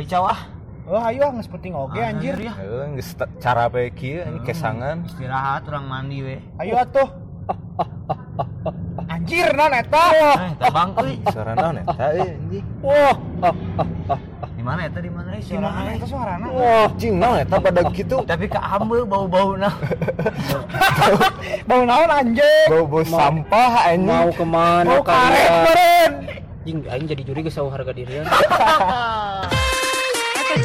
Ayo cawah. Oh ayo nggak penting oke anjir. ya. Heeh, geus te- cara bae kieu ini kesangan. Istirahat orang mandi we. Ayo atuh. Anjir non eta. Eh, tabang euy. Suara naon eta euy anjing. Wah, Di mana eta di mana euy mana suarana? eta suarana? Wah, cing naon eta pada gitu. Tapi ke ambe bau-bau nah. Bau naon anjing? Bau-bau sampah anjing. mau ke mana Bau karet kalian meren. Jing, aing jadi juri geus harga dirian Ah.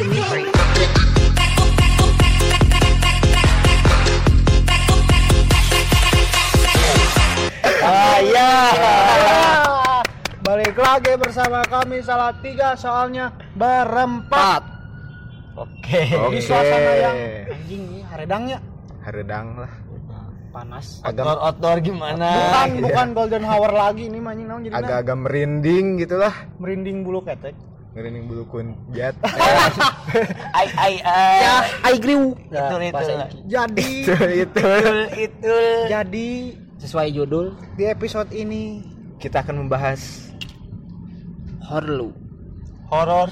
Balik lagi bersama kami salah tiga soalnya berempat. Oke. Di suasana yang anjing nih haredangnya. Haredang lah. panas Outdoor outdoor gimana? Bukan bukan golden hour lagi ini manjing naon jadi Agak-agak merinding gitulah. merinding bulu ketek. Merinding bulu kunjat. Ai ai ai. Ya, ai griu Itu itu. Jadi itu itu. Itu. jadi sesuai judul di episode ini Kita akan membahas horlu Horor.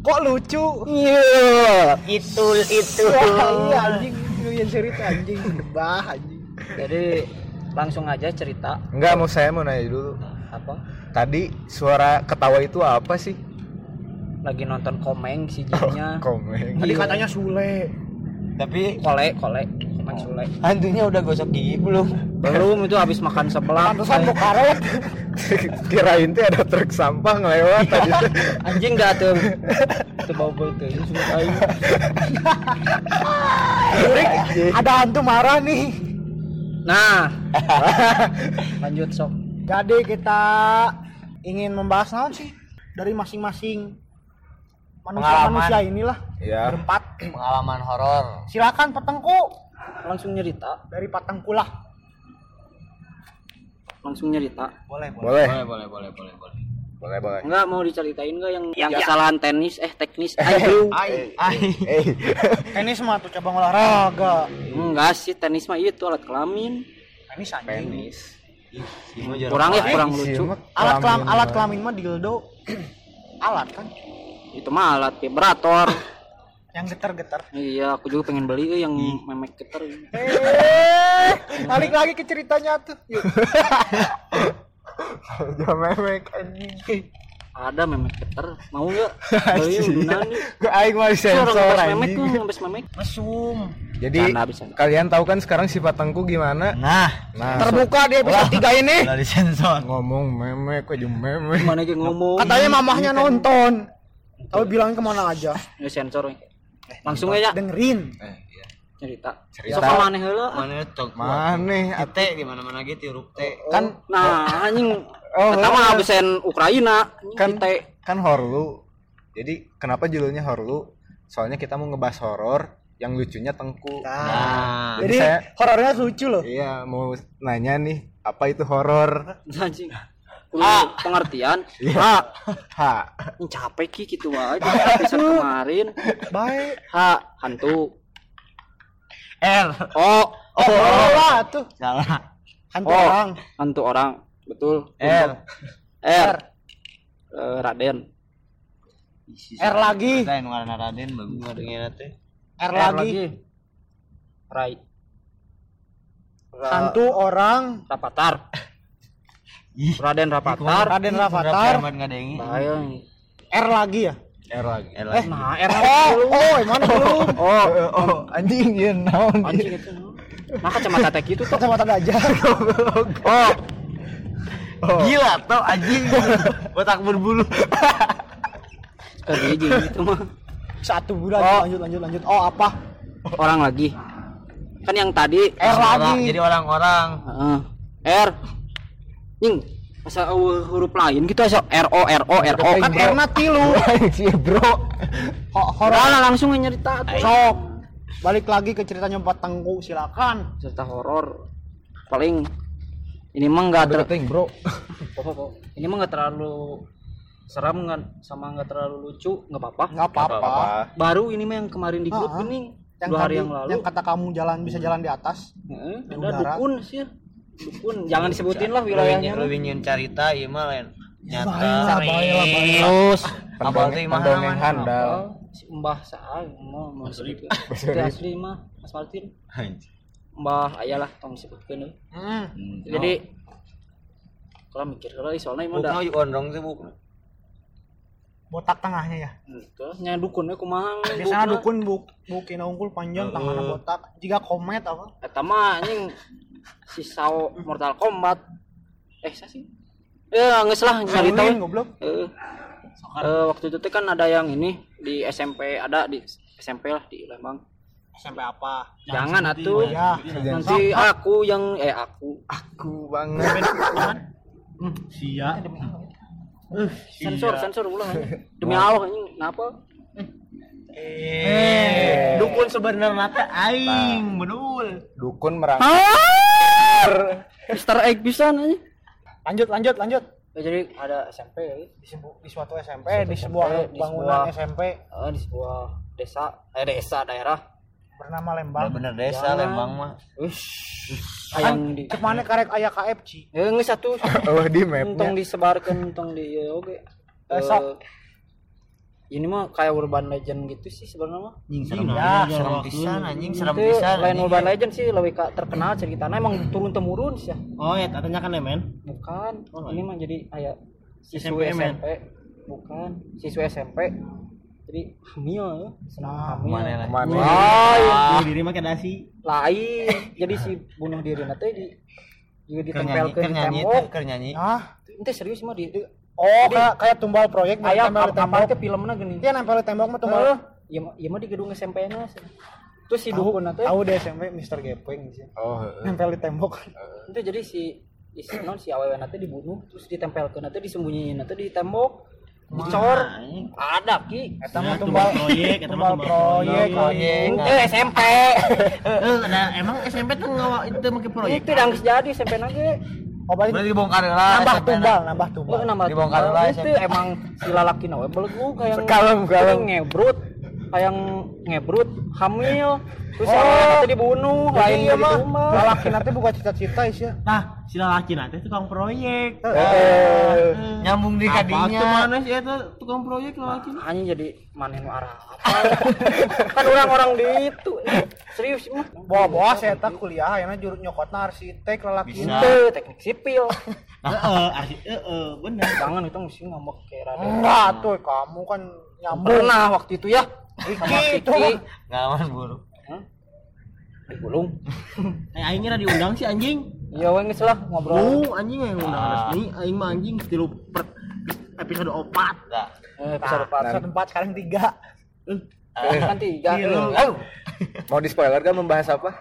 kok lucu? iya Itu itu. Iya anjing, lu yang cerita anjing, bah anjing. jadi langsung aja cerita Enggak mau saya mau nanya dulu. apa Tadi suara ketawa itu apa sih? Lagi nonton komeng si Oh, jinnya komeng. Tadi Iya. katanya Sule. Tapi kole kole komeng sule hantunya udah gosok gigi belum? belum itu habis makan sebelah Pantesan lu karet. Kirain teh ada truk sampah ngelewat tadi. teh. anjing dah tuh itu bau bau tuh ada hantu marah nih. nah lanjut sok Jadi kita ingin membahas naon sih dari masing-masing manusia-manusia inilah Ya. berempat. Pengalaman horor. Silakan petengku langsung nyerita dari patengku lah. langsung nyerita Boleh Boleh. Boleh boleh boleh boleh boleh. Boleh, boleh. enggak mau diceritain enggak yang Ya, ya. kesalahan tenis eh teknis Ai ai. Eh, Tenis mah tuh cabang olahraga. enggak sih tenis mah itu alat kelamin Tenis anjing. penis. kurang ya kurang lucu Alat kelam, kelamin alat mah. kelamin mah dildo. alat kan itu mah alat vibrator yang getar-getar. iya aku juga pengen beli eh, yang memek getar Eh, balik lagi ke ceritanya tuh. Yuk. Udah memek anjing. ada memek getar mau nggak beli nih Gue aing mah orang sensor memek tuh ngebes memek Mesum. Jadi bisa. kalian tahu kan sekarang sifat tengku gimana? Nah, Nah, Terbuka di episode 3 ini. udah disensor. ngomong memek aja memek. gimana kayak ngomong Katanya mamahnya nonton. Tapi bilangnya ke mana aja. ya sensor we. langsung aja Dengerin. Eh, iya. cerita Cerita. sok mana heula Mana cok Maneh T di mana-mana gitu huruf T. kan nah anjing Oh, pertama heula. absen Ukraina kan kita kan horlu. Jadi kenapa judulnya horlu? Soalnya kita mau ngebahas horor yang lucunya tengku. Nah, Jadi Jadi saya- horornya lucu loh. Iya, mau nanya nih, apa itu horor? anjing Kudu pengertian Iya. ha Ha. ini capek ki gitu aja episode kemarin Baik. ha hantu L. oh Oh, lah tuh. Salah. Hantu Oh. orang. hantu orang betul R. R Eh, Raden R lagi. Raden bagus. R lagi. Rai Hantu orang. Rapatar. Raden Rapatar Raden bahaya R lagi ya. R lagi. L. Eh, nah R Oh, oh, mana belum? Oh, oh, anjing ya naon. anjing itu nah kacamata teh gitu tuh Kacamata gajah. oh Gila tau anjing. Botak berbulu. aja gitu mah Satu bulan Oh. lanjut lanjut lanjut. Oh, apa? orang lagi kan yang tadi R lagi. Jadi orang-orang. Heeh. R Ning asa uh, huruf lain gitu asa R O R O R O Kan R na tilu. Sih, Bro. Ho- Horor. Horor langsung nyerita tuh. Sok. Balik lagi ke ceritanya Empat Tengku, silakan. cerita horor paling ini mah nggak ter Bro. ini mah nggak terlalu seram nggak sama nggak terlalu lucu nggak apa-apa Nggak apa-apa. baru ini mah yang kemarin di grup ini Yang dua hari tadi, yang lalu yang kata kamu jalan bisa jalan di atas. Heeh, di ada udara. dukun sih dukun jangan disebutin lah wilayahnya Lu ingin carita ieu mah lain. nyata. Terus Apa tuh, Imah pendongeng namanya? handal. Si Mbah Saal mau mau sebut. Mas asli mah Mas Martin. Mbah ayalah tong sebutkeun euy. Hmm. Jadi kalau mikir kalau soalnya emang udah yuk ondong sih bukna. Botak tengahnya ya? Itu nya dukunnya kumaha biasanya dukun buk. Bukin unggul panjang tangannya botak. Jika komet apa? Eta mah anjing si Sao Mortal Kombat. Eh sa sih? Ya nggak salah cari tahu. goblok. Eh, eh, waktu itu teh kan ada yang ini di SMP ada di SMP lah di Lembang. Sampai apa? Jangan atuh. ya nanti aku yang eh aku. Aku banget. Sia. Sensor sensor ulang. Demi Allah anjing kenapa? Eh dukun sebenarnya teh aing bedul. Dukun merang Mister Egg bisa nih lanjut lanjut lanjut. Jadi ada SMP ya di, sebu- di suatu SMP di sebuah di bangunan sebuah- SMP eh, di sebuah desa eh desa daerah. Bernama Lembang. Bener desa Jangan. Lembang mah. Ush, yang di cek mana karek aya KFC ya nggak satu. Oh di untung mapnya disebarkan untung di ya oke. Eh, sok. Ini mah kayak urban legend gitu sih sebenarnya mah. Anjing serem Ya, serem pisan anjing serem itu pisan lain urban legend sih lebih ka- terkenal ceritanya emang turun temurun sih ya. Oh ya, katanya kan ya men. bukan. Oh, ini mah jadi kayak siswa SMP. SMP bukan siswa SMP jadi hamil ya senang hamil. Mana lah? Mana lain Bunuh diri mah dasi. lain. Jadi si bunuh diri nanti di juga Keur nyanyi ditempelkan keur di nyanyi tembok. teh keur nyanyi. Ah itu serius mah di oh kayak kayak tumbal proyek ayam nempel tembok. itu filmnya gini? Dia nempel di tembok mah tumbal. Iya iya mah di gedung SMP nya terus si dukun nanti tahu deh SMP Mister Gepeng sih. Oh nempel di tembok. Itu jadi si si non si awewe nanti dibunuh terus ditempelkan nanti disembunyiin nanti di tembok dicor. Ada ki. Eta Ya, mah tumbal proyek, eta mah proyek. proyek. itu SMP Eh, ada emang SMP tuh ngawa itu make proyek. itu yang geus jadi SMP nage oh berarti berarti dibongkar lah nambah tumbal nambah tumbal. Dibongkar lah itu emang si lalaki nawe belegu kayak kalem. kayak ngebrut kayak ngebrut hamil. Terus si awewe nanti dibunuh lain iya mah. lalaki nanti buka cita-cita is ya. Nah, si laki nanti tukang proyek. Eh, nyambung di Apa tuh kadinya mana sih? Eta tukang proyek laki? hanya jadi mana nu arah apa? Kan orang-orang di itu serius mah. Bawa-bawa saya tak kuliah akhirnya jurut nyokotna arsitek lalaki Bisa. itu teknik sipil. Heeh, asli heeh, bener. jangan itu mesti ngambek kayak rada enggak tuh. Kamu kan nyambung. Pernah waktu itu ya sama Iki itu Kiki ngawan buru Hah? digulung Eh aing kira diundang si anjing. iya we geus lah ngobrol. Oh, anjing yang undang resmi, aing mah anjing tilu per episode 4. enggak eh nah, depan satu tempat sekarang tiga. Kan tiga. Iya, lu. Eh, mau di spoiler kan membahas apa?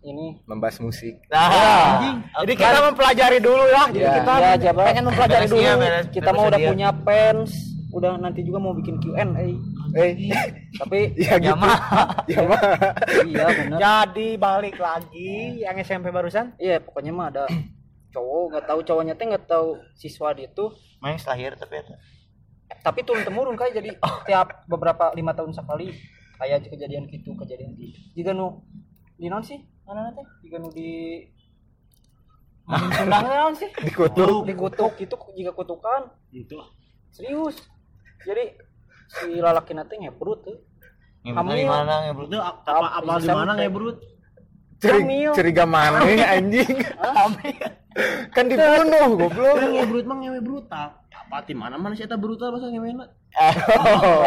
Ini. Membahas musik. Nah Anjing. jadi kita mempelajari dulu ya jadi Ya. kita ya pengen mempelajari Beres dulu. dia, beres. kita mau udah punya fans udah nanti juga mau bikin Q&A eh. Tapi ya gitu. Mah. ya mah iya bener. Jadi balik lagi yang SMP barusan? Iya pokoknya mah ada cowok nggak tahu cowoknya teh nggak tahu siswa dia tuh. Main lahir tapi eta tapi turun temurun kayak jadi tiap beberapa lima tahun sekali kayak kejadian gitu kejadian gitu jika nu di non sih? Mana nanti jika nu di Sundangnya naon sih dikutuk dikutuk itu jika kutukan. Itu. serius jadi si lalaki nanti ngebrut tuh ngebutna Hamil. di mana ngebut Itu apa apa di mana ya, Brut? Cerig, Hamil. ceriga mana anjing? Kan dibunuh goblok. Kan ngebrut mah ngewe brutal. Apa di mana mana sih eta brutal bahasa ngewena?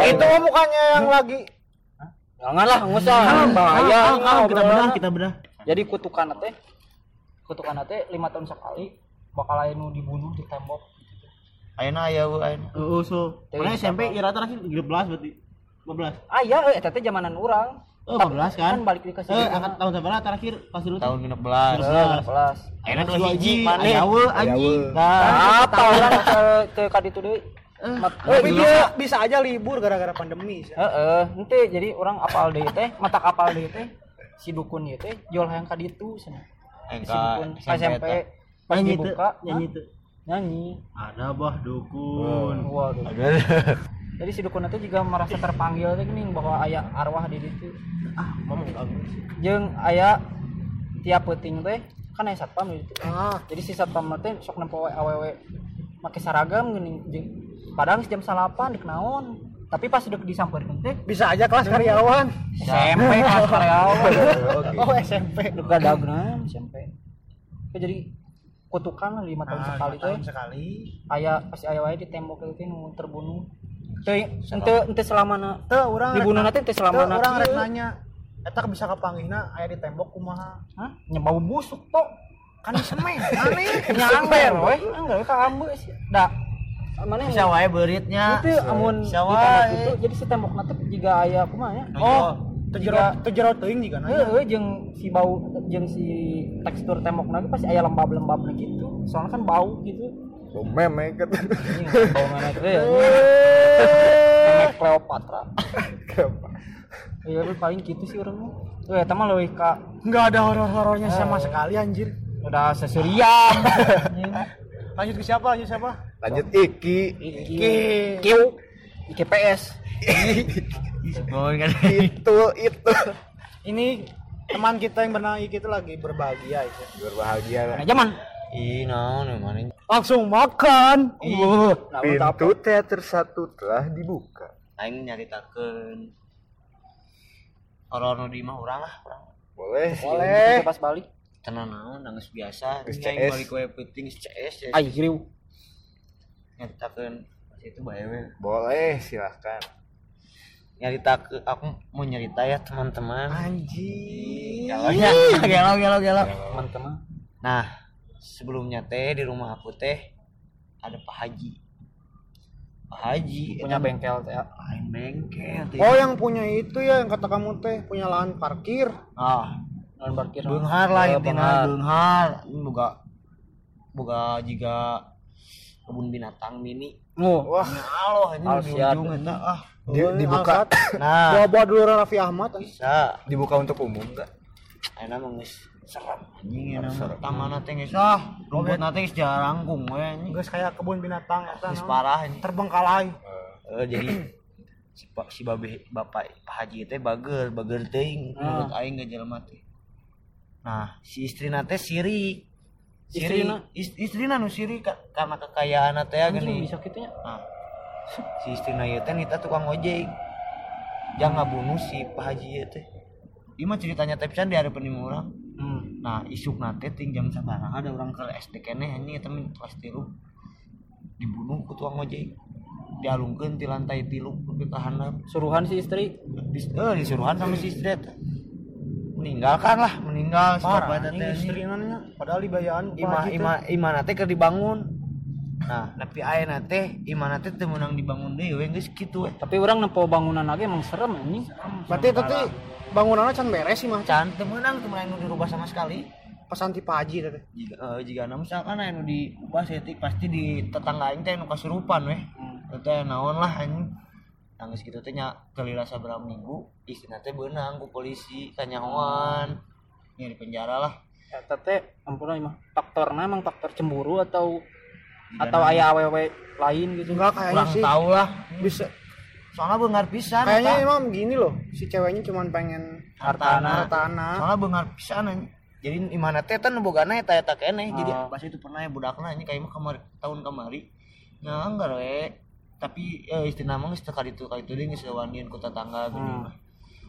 itu mah bukannya yang lagi. Jangan lah nggak usah. Bahaya. kita bedah, kita bedah. jadi kutukan teh kutukan teh lima tahun sekali bakal nu dibunuh di tembok ayeuna aya we ayeuna Oh, so. Mana SMP kira terakhir 13 berarti. 15. ah iya eh eta teh zamanan urang. Oh, 15 kan? kan balik dikasih Eh, angkat tahun berapa terakhir pas dulu tahun 16 kelas ayeuna dua hiji maneh ayawe anjing. nah. Apa? orang ke ke kaditu deui eh, tapi dia bisa aja libur gara-gara pandemi. Heeh, ente jadi orang apal deui teh, mata kapal deui teh. Si dukun ieu teh jual hayang ka ditu cenah. Si dukun SMP pas dibuka nyanyi hah? Nyanyi. Ada bah dukun. Waduh. Jadi si dukun itu juga merasa terpanggil teh geuning bahwa aya arwah di ditu. Ah, ngomong kamu. Jeung aya tiap peuting teh kan aya satpam di. Ah, Jadi si satpam teh sok nempo awewe pakai seragam gini jeung- padahal jam salapan dek naon tapi pas udah disamperin teh Bisa aja kelas karyawan. SMP kelas karyawan. Oh SMP. udah gak dagenan SMP jadi kutukan lah lima tahun Nah, sekali tahun sekali. aya pasti aya wae di tembok itu nu terbunuh ente ente selama na Teu urang rek dibunuh na- nanti teh teu selama na urang rek kieu. nanya. Eta bisa kepanggihna aya di tembok kumaha? Hah? Nya bau busuk tok. Kan semen. Aneh. Nya angler we. Angler ka sih. Da. Mana Bisa wae beuritnya. itu amun Bisa wae. jadi si tembok nanti juga aya kumaha ya. Oh, jero teuing juga nanya. Heeh, jeung si bau jeung si tekstur tembok lagi pasti aya lembab-lembabnya gitu. Soalnya kan bau gitu. Bau meme kan. Bau mana itu ya. Memek Cleopatra. Iya lu paling gitu sih orangnya. Tuh ya teman leuwih ka Enggak ada horor-horornya sama sekali anjir. udah seserian. Lanjut ke siapa? Lanjut siapa? Lanjut Iki. Iki. Kiu IKPS. Oh, kan. itu itu. Ini teman kita yang bernama Iki itu lagi berbahagia itu. Berbahagia lah. Nah, zaman. Ih, naon mana? Langsung makan. Uh, nah, Pintu teater satu telah dibuka. Aing nyaritakeun horor nu di mah urang lah, urang. Boleh. Boleh. pas balik. Tenan naon nangis biasa. CS. balik we penting CS ya. Ai griu. Nyaritakeun pas itu bae we. Boleh, silahkan. Nyarita ke aku mau nyerita ya teman-teman. Anjing. Galau ya. Galau galau galau. Teman-teman. Nah, sebelumnya teh di rumah aku teh ada Pak Haji. Pak Haji Punya bengkel teh. lain bengkel teh. Oh yang punya itu ya yang kata kamu teh punya lahan parkir. Ah, Non parkir. beunghar lah intina beunghar. beunghar. Ini boga boga juga kebun binatang mini. Oh, Wah, Halo, ini di ujung ah. Di- dibuka Nah, bawa-bawa dulu Raffi Ahmad. bisa. dibuka untuk umum enggak? Mah geus serem anjing nama taman teh geus ah, rumput teh geus jarangkung we anjing. Geus kayak kebun binatang eta. Geus parah. Terbengkalai. Eh, jadi si, si babe bapak Pak Haji teh bager bager teuing menurut aing ge jelema teh nah si istrina teh sirik siri Istrina? is, istrina nu sirik ka- karena kekayaan teh gini bisa gitu nya. nah si istrina ieu teh nita tukang ojek jangan ngabunuh si Pak Haji teh Ieu mah ceritanya teh pisan di hareupeun lima orang Hmm. nah isuk nate ting jam sabaraha ada orang ke SD keneh anjing eta mah kelas 3 dibunuh ku tukang ojek dialungkeun ti lantai tilu ke handap Suruhan si istri. Dis, eh, disuruhan sama si istri eta. meninggalkan lah meninggal Parah. teh istri nanya. Padahal dibayaan ku ima Haji teh. ima imana teh keur dibangun nah tapi ayeuna teh imana teh teu meunang dibangun deui we geus kitu we. Tapi orang nempo bangunan lagi emang serem anjing. Berarti tadi bangunannya can beres sih mah. can teu meunang teu meunang nu dirubah sama sekali. Pas anti Pak Haji teh. jika eh, jika na misalkan aya nu diubah setik pasti di tetangga aing teh nu kasurupan we. Teh naon lah anjing. Nangis gitu teh kelila saberapa minggu istrina teh beunang ku polisi kanyahoan ya di penjara lah. Eta teh ampun mah faktorna emang faktor cemburu atau atau aya awewe lain gitu. Enggak kayaknya kurang sih. tahu lah Bisa soalnya bengar pisan kayaknya emang begini loh. Si ceweknya cuman pengen hartana hartana. soalnya bengar pisan anjing. jadi imana teh tan bogana eta eta keneh jadi Ah. pas itu pernah ya budakna ini kayak mah kamari tahun kamari nya enggak we tapi eh, istilah mah geus teu kali itu kali itu deui geus wanian ku tetangga gini Hmm. mah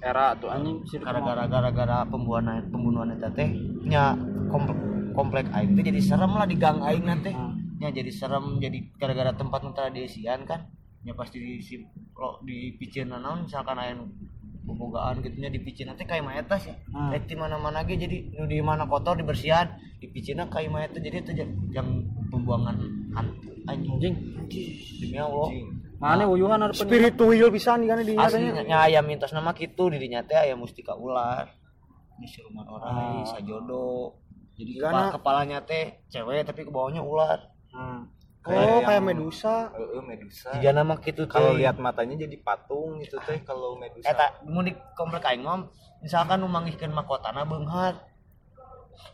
Era tuh anjing sih gara-gara gara-gara pembunuhan pembunuhan eta teh nya komplek komplek aing teh jadi serem lah di gang aing nanti Hmm. Nya jadi serem jadi gara-gara tempat tradisian kan nya pasti di si lo di picieun naon misalkan aya nu bobogaan gitu nya di picieun teh kayak eta sih. Hmm. di mana-mana ge jadi nu di mana kotor dibersihan di picieunna kayak mah eta jadi itu yang pembuangan hantu anjing. Anjing. demi Allah. Mana uyuhan harus Spiritual pisan kan di asli nya ayam mitos nama kitu di teh aya mustika ular. Di siluman orai Ah. sajodo jadi kepala, kepalanya teh cewek tapi ke bawahnya ular Hmm. Oh, kayak Medusa. Heeh, Medusa. jika nama kitu teh Kalau lihat matanya jadi patung gitu teh kalau Medusa. eta mun di komplek aing mah misalkan nu manggihkeun mahkotana beunghar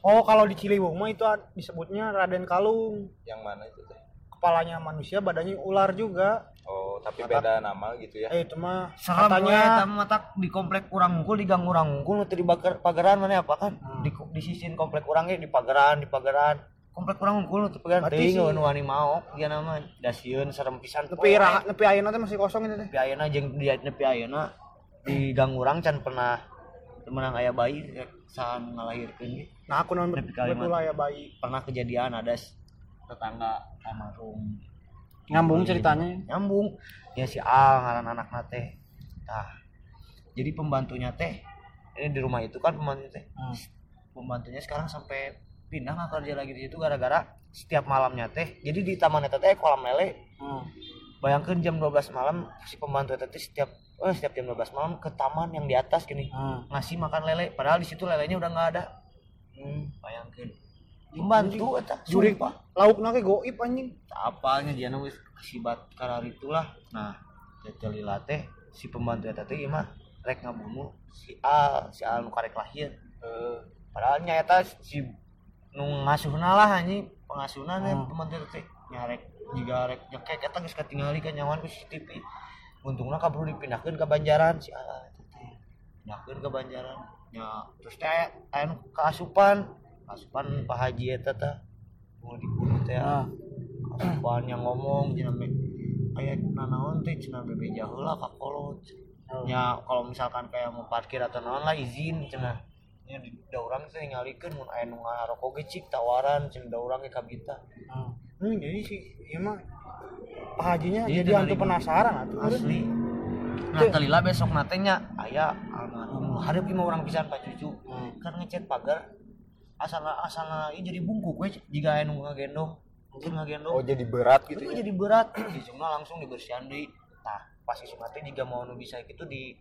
Oh, kalau di Ciliwung mah itu disebutnya Raden Kalung. Yang mana itu teh? Kepalanya manusia, badannya ular juga. Oh, tapi beda nama gitu ya. Eh, itu mah katanya eta mah tak di komplek urang unggul di gang urang unggul teu di pageran mana apa kan Hmm. di di sisin komplek urang ge di pageran di pageran komplek kurang unggul tuh pegang sih- nu wani mau dia nama dasieun serem pisan nepi raha nepi ayeuna teh masih kosong itu teh. Nepi ayeuna jeung di nepi ayeuna di gang urang can pernah menang aya bayi rek saan ngalahirkeun ge. nah aku non Nepi kalimat. betul ya bayi. Pernah kejadian ada tetangga almarhum. Nyambung ceritanya. nyambung. Ya si Al ngaran anak teh. Nah jadi pembantunya teh ini di rumah itu kan pembantunya teh. Hmm. pembantunya sekarang sampai pindah nggak kerja lagi di situ gara-gara setiap malamnya teh jadi di taman eta teh kolam lele. Hmm. bayangkan jam 12 malam si pembantu eta teh setiap eh, setiap jam 12 malam ke taman yang di atas gini Hmm. ngasih makan lele. Padahal di situ lelenya udah nggak ada. Hmm, bayangkan. Pembantu eta juri sumpah lauk nake goib anjing. Apalnya dia nunggu akibat karar itulah. Nah lila teh si pembantu eta teh gimana rek ngabunuh si A si A nu karek lahir. Padahal nyata si nu ngasuhna lah anjing. Pengasuhna nih pembantu eta teh nyarek jika rek nyekek eta geus katingali ka nyawan ku CCTV untungna kaburu dipindahkeun ke Banjaran si A eta teh pindahkeun ke Banjaran. Nya terus teh aya kaasupan. Asupan Pak Haji eta teh mau dibunuh teh Ah. asupan yang ngomong me aya nanaon teh cenah bebe jaheula ka kolot. Nya kalau misalkan kayak mau parkir atau naon lah izin cenah nya di da urang teh ningalikeun mun aya nu ngarokok ge cik tawaran cenah da urang ge kabita. Hmm. hmm, jadi sih iya mah Pak Hajinya Iya, jadi cenah hantu ribut. penasaran atuh asli. Nah telila besok natenya aya almarhum. Hadap lima orang pisan pak cucu. Kan ngechat pagar asal asal ieu jadi bungkuk we jika aya nu ngagendong mungkin ngagendong oh jadi berat gitu itu ya? jadi berat. Isungna langsung dibersihan deui nah pas isungna teh jika mau nu bisa gitu di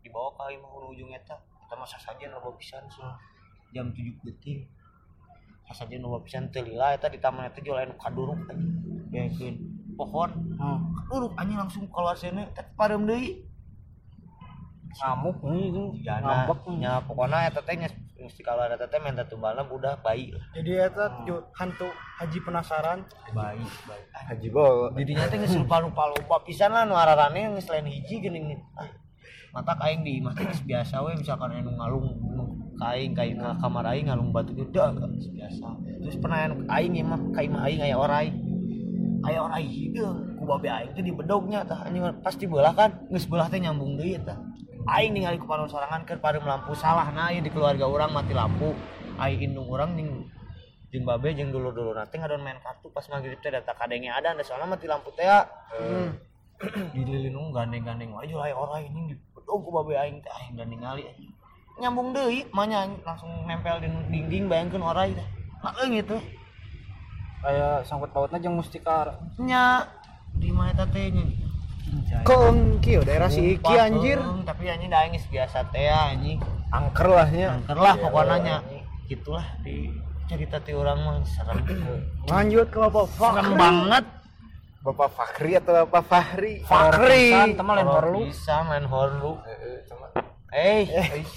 dibawa ka imah ujung eta eta mah sasajen loba pisan sih. Jam 7 detik sasajen loba pisan teu lila eta di taman eta jual anu kaduruk anjing bekeun pohon. Hmm. kaduruk anjing langsung keluar sini teh parem deui. Ngamuk nih itu. Ngambek nih. nya pokoknya eta teh nya mesti kalau ada teh minta tumbalna budak bayi lah. jadi eta ju- hantu Haji penasaran. Bayi bayi. Haji Bol. Didinya teh geus lupa-lupa lupa pisan lah nu ararane geus lain hiji geuning ah mata aing di geus biasa we misalkan anu ngalung nu kaing kaing ka kamar aing ngalung batu gede biasa. Terus pernah anu aing imah ka imah aing aya orai. Aya orai hideung ku babe aing teh di bedognya tah anjing pasti belah kan geus belah teh nyambung deui tah. Aing ningali ku panon sorangan keur pareum lampu salah na ieu di keluarga urang mati lampu. Aing indung urang jeung jeung babe jeung dulur-dulur nanti ngadon main kartu pas maghrib teh data kadenge ada anda soalnya mati lampu teh ya. Di lilin gandeng-gandeng wae jual aya orang ini bedog ku babe aing teh aing dan ningali anjing. nyambung deui manya langsung nempel di dinding bayangkeun orai teh. Heeh gitu Kayak sangkut pautnya jeung mustika. nya di mana eta teh nya? Kong kio daerah si Iki anjir. tapi anjing da aing biasa teh ya anjing. Angker lah nya. Angker lah pokoknya nya. gitulah di cerita ti urang mah serem. Lanjut ke Bapak serem banget Bapak Fakri atau Bapak Fahri? Fakri. Teman lain Horor horlu. bisa main horlu. Heeh, cuma eh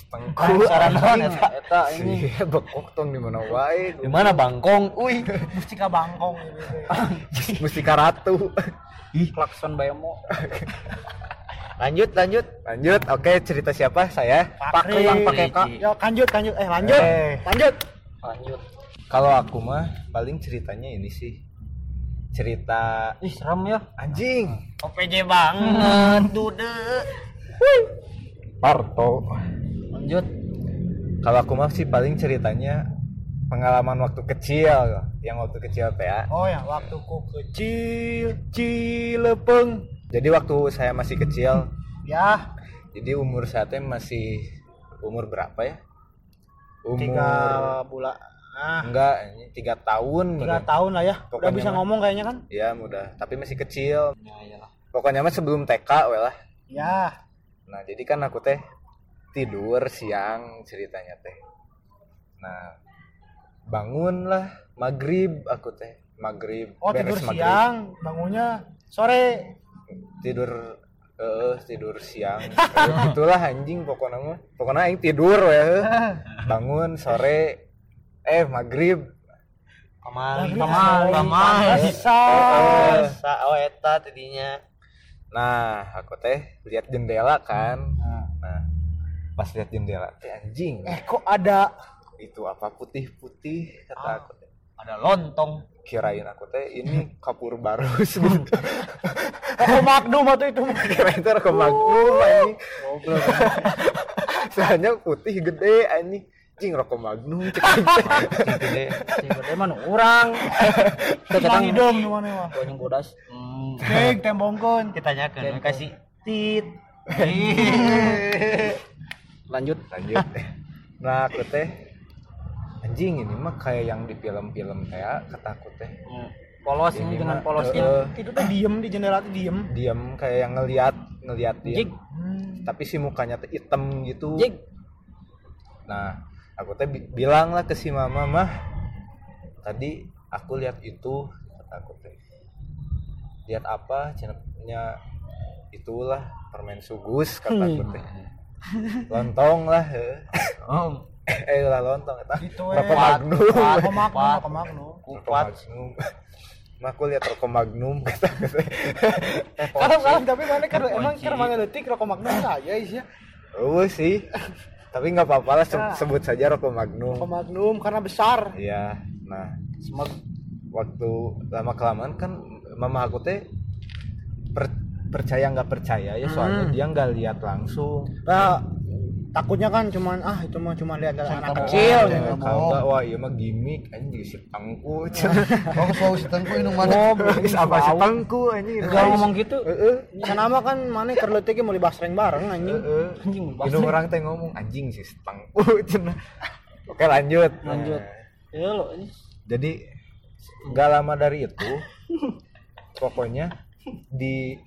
tengku Saran eta? Eta ini. Iya, bekok tong di mana wae. Di mana Bangkong? Uy mustika Bangkong. Mustika Ratu. Klakson bayamo. lanjut lanjut. Lanjut. Oke cerita siapa? Saya. Fakri. Yang pakai K. ya lanjut lanjut. Eh lanjut. Eh. lanjut. Lanjut. kalau aku mah paling ceritanya ini sih cerita Ih, serem ya. anjing. OPJ banget. Dude. Parto. Lanjut. kalau aku mah sih paling ceritanya pengalaman waktu kecil yang waktu kecil teh ya. oh ya waktu ku kecil cilepeng. Jadi waktu saya masih kecil ya. jadi umur saya teh masih umur berapa ya? Umur tiga bulan ah. Enggak ini tiga tahun tiga tahun lah ya. Udah Pokoknya bisa mah. ngomong kayaknya kan? Ya mudah. Tapi masih kecil. Ya iyalah. Pokoknya mah sebelum TK lah. Ya. Nah jadi kan aku teh tidur siang ceritanya teh. Nah bangun lah. Maghrib aku teh. Maghrib. Oh tidur maghrib. siang bangunnya sore. Tidur eh tidur siang. Eh, itulah anjing pokoknya mah. Pokoknya aing tidur ya bangun sore eh maghrib. Kamari. kamari Pantesan. sa oh eta tadinya nah aku teh lihat jendela kan. Nah pas lihat jendela teh anjing. Eh kok ada itu apa putih-putih kata Ah. aku teh. ada lontong. Kirain aku teh ini kapur barus gitu Oh, Magnum atau itu? Kirain teh rokok magnum anjing. Soalnya putih gede anjing cing rokok magnum cek gede gede Mang ketang hidung nu mana mah. Gonyong bodas. Hmm. Cek tembongkeun. kita tanyakan kasih tit Lanjut. lanjut nah aku teh anjing ini mah kayak yang di film-film ya, kata aku teh Hmm. Polos ini dengan polos. Itu teh diem di jendela teh diem. diam kayak yang ngeliat ngeliat dia Jig. tapi si mukanya teh hitam gitu Jig. nah aku teh bi- bilang lah ke si mama mah tadi aku lihat itu kata aku teh. Lihat apa? Cenanya itulah permen sugus kata aku teh. Lontong lah oh. Eh lah lontong eta. Rokok magnum Rokok Magnum, rokok Magnum. rokok magnum mah aku lihat rokok magnum kata aku teh. Kalau tapi mana kan emang keur mana detik rokok Magnum saya ya. oh sih tapi nggak apa-apa lah se- sebut saja rokok magnum Rokok Magnum karena besar. Iya, nah waktu lama kelamaan kan mama aku teh per- percaya nggak percaya ya soalnya dia nggak lihat langsung. Nah, takutnya kan cuman ah itu mah cuma lihat dari anak kecil. ya, kalau nggak wah iya mah gimmick anjing si pangku. Oh, so si tengku ini mana? Apa si pangku anjing. Enggak ngomong gitu. Heeh. Mah kan mana keur leutik ge meuli basreng bareng anjing. Heeh. Anjing Ini orang teh ngomong anjing si pangku cenah. Oke lanjut. Lanjut. Ya lo ini. jadi nggak lama dari itu pokoknya di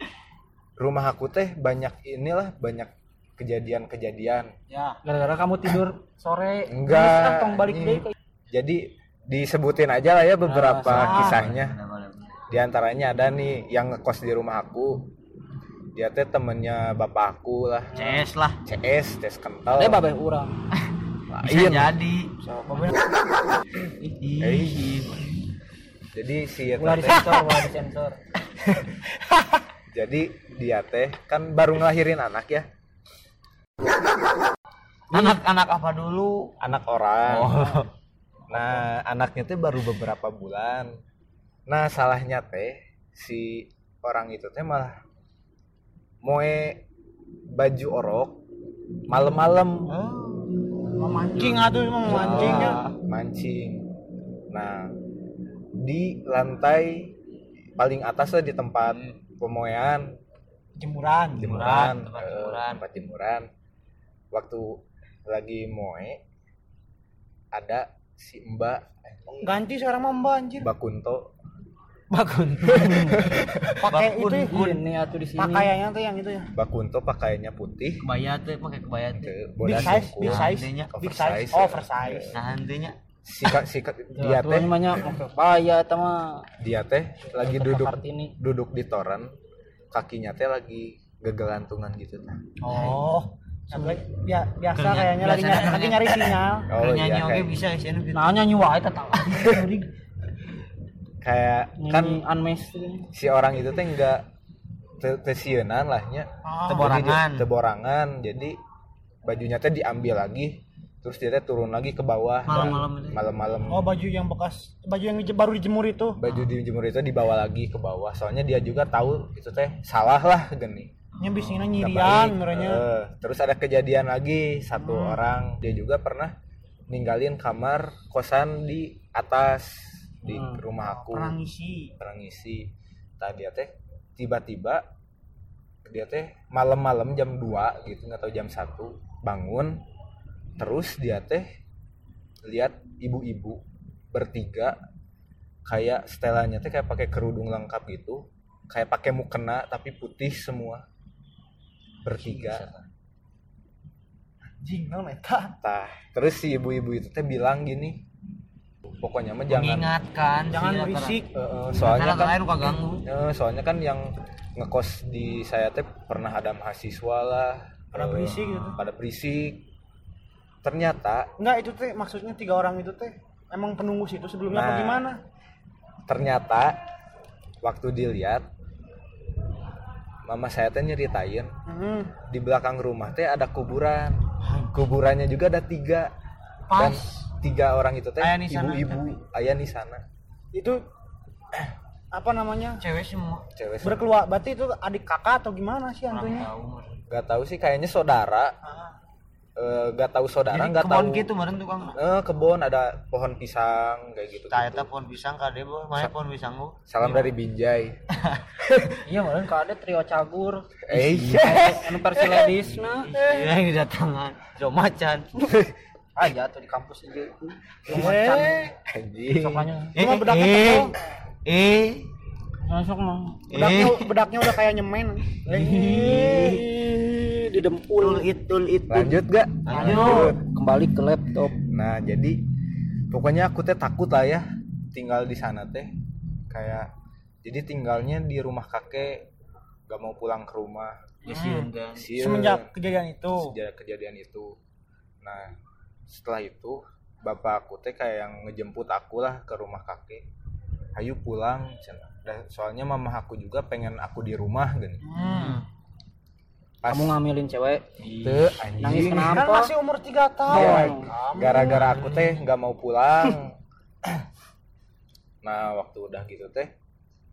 rumah aku teh banyak inilah banyak kejadian-kejadian. Ya. Gara-gara kamu tidur sore. Enggak, kan balik deh jadi disebutin aja lah ya beberapa Ah, kisahnya. Di antaranya ada nih yang ngekos di rumah aku. Dia teh temennya bapak aku lah. CS lah. CS CS kental. Ada babeh urang. bisa Lain. jadi. Eh, jadi si disensor, disensor. jadi dia teh kan baru ngelahirin anak ya anak-anak apa dulu anak orang. Nah, anaknya teh baru beberapa bulan. Nah, salahnya teh si orang itu teh malah moe baju orok malam-malam Memancing atuh mah memancing ya. Ah, mancing. Nah, di lantai paling atas lah di tempat pemoean Jemuran. jemuran, tempat jemuran. tempat jemuran. Waktu lagi moe ada si Mbak eh, Ganti sekarang mah Mbak anjir. Mbak Kunto bakun Pakai itu ya. Ini atuh di sini. Pakaiannya tuh yang itu ya. Mbak Kunto pakaiannya putih kebaya tuh pakai kebaya tuh ke Big size, big size, big oversize. size, oversize. nah intinya si ka- si ka- Dia teh namanya kebaya eta mah. dia teh lagi duduk duduk di toren kakinya teh lagi gegelantungan gitu nah. Oh. Sampai bia- biasa kayaknya lagi nyari, lagi nyari sinyal. Oh iya nyanyi oke bisa sih gitu Nah, nyanyi wae eta tah. kayak kan tuh. si orang itu teh enggak te- tesienan lahnya Ah, Teborangan. Jadi, teborangan. jadi bajunya teh diambil lagi terus dia teh turun lagi ke bawah. Malam-malam Oh baju yang bekas, baju yang baru dijemur itu. baju dijemur itu dibawa lagi ke bawah. Soalnya dia juga tahu itu teh salah lah gini Biasanya Nggak nyirian merenya. Eh, terus ada kejadian lagi satu orang dia juga pernah ninggalin kamar kosan di atas di rumah aku. Perang isi. pernah ngisi tadi dia teh tiba-tiba dia teh malam-malam jam 2 gitu nggak tahu jam 1 bangun. Terus dia teh lihat ibu-ibu bertiga kayak setelannya teh kayak pakai kerudung lengkap gitu kayak pakai mukena tapi putih semua bertiga Jing, naon eta? tah terus si ibu-ibu itu teh bilang gini pokoknya mah jangan mengingatkan Jangan berisik. Karena soalnya kan luka ganggu Eh, soalnya kan yang ngekos di saya teh pernah ada mahasiswa lah Pada eh, berisik gitu. pada berisik ternyata Enggak itu teh maksudnya tiga orang itu teh emang penunggu situ sebelumnya apa Nah. gimana? ternyata waktu dilihat mama saya teh nyeritain Hmm. di belakang rumah teh ada kuburan. Kuburannya juga ada tiga. Dan tiga orang itu teh ibu-ibu ayah di sana. Itu apa namanya? cewek semua. Cewek semua. Berkeluar berarti itu adik kakak atau gimana sih kurang hantunya? tahu sih kayaknya saudara Eh, gak tahu saudara nggak tahu. gitu meren tukang eh kebon ada pohon pisang kayak gitu, Tah gitu. eta pohon pisang kade boh, mana pohon pisang gua. salam dari Binjai. Iya malah ada trio cagur. Eh iya. Anu versi ladies nah Iya yang didatangan. Jo macan. aja tuh di kampus aja. Eh, anjing. Sokannya. Cuma eh, tebal. eh, masuk mah bedaknya eh. bedaknya udah kayak nyemen. Ih, di dempul Tul it, tul it. lanjut gak Lanjut. kembali ke laptop nah jadi pokoknya aku teh takut lah ya tinggal di sana teh kayak jadi tinggalnya di rumah kakek gak mau pulang ke rumah Ya sieun kan. Sieun. Semenjak kejadian itu. sejak kejadian itu nah setelah itu bapak aku teh kayak yang ngejemput aku lah ke rumah kakek ayo pulang cenah. Dan soalnya mama aku juga pengen aku di rumah gini Hmm. pas kamu ngamilin cewek. Teu, nangis Kan kenapa? masih umur 3 tahun. Ya, gara-gara aku teh nggak mau pulang. Nah waktu udah gitu teh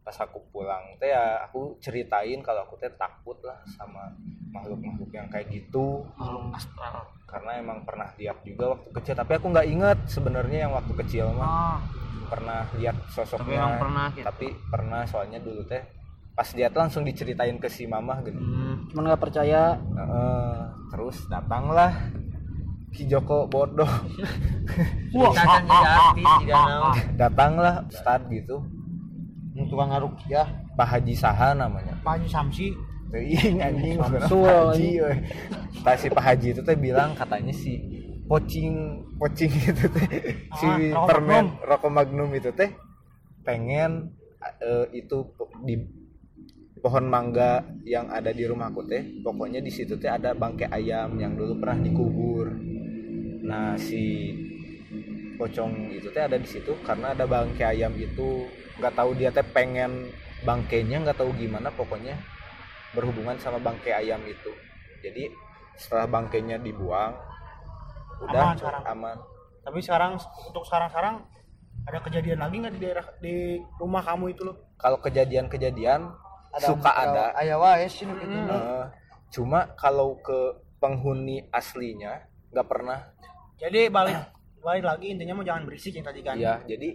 pas aku pulang teh ya aku ceritain kalau aku teh takut lah sama makhluk-makhluk yang kayak gitu. Makhluk astral. Karena emang pernah lihat juga waktu kecil. Tapi aku nggak inget sebenarnya yang waktu kecil mah. Ah, pernah lihat tapi sosoknya emang pernah gitu. tapi pernah soalnya dulu teh pas lihat langsung diceritain ke si mamah gitu Hmm. cuman nggak percaya. Heeh, terus datanglah Ki Joko bodoh. Datanglah Ustad gitu. Tukang ngarukiah. Pak Haji Saha namanya. Pak Haji Samsi. Teuing anjing bukan Samsul, Pak Haji. Tah si Pak Haji itu teh bilang katanya si pocing pocing itu teh si Ah, rokok permen rokok magnum itu teh pengen eh, itu di pohon mangga yang ada di rumahku teh pokoknya di situ teh ada bangkai ayam yang dulu pernah dikubur. Nah si pocong itu teh ada di situ karena ada bangkai ayam itu. Nggak tahu dia teh pengen bangkainya nggak tahu gimana pokoknya berhubungan sama bangkai ayam itu jadi setelah bangkainya dibuang udah Aman sekarang. aman Tapi sekarang untuk sekarang-sekarang ada kejadian lagi nggak di daerah di rumah kamu itu loh? kalau kejadian-kejadian suka ada Aya wae sih nu Hmm. Eh, cuma kalau ke penghuni aslinya nggak pernah Jadi balik balik lagi intinya mau jangan berisik yang tadi kan. ya jadi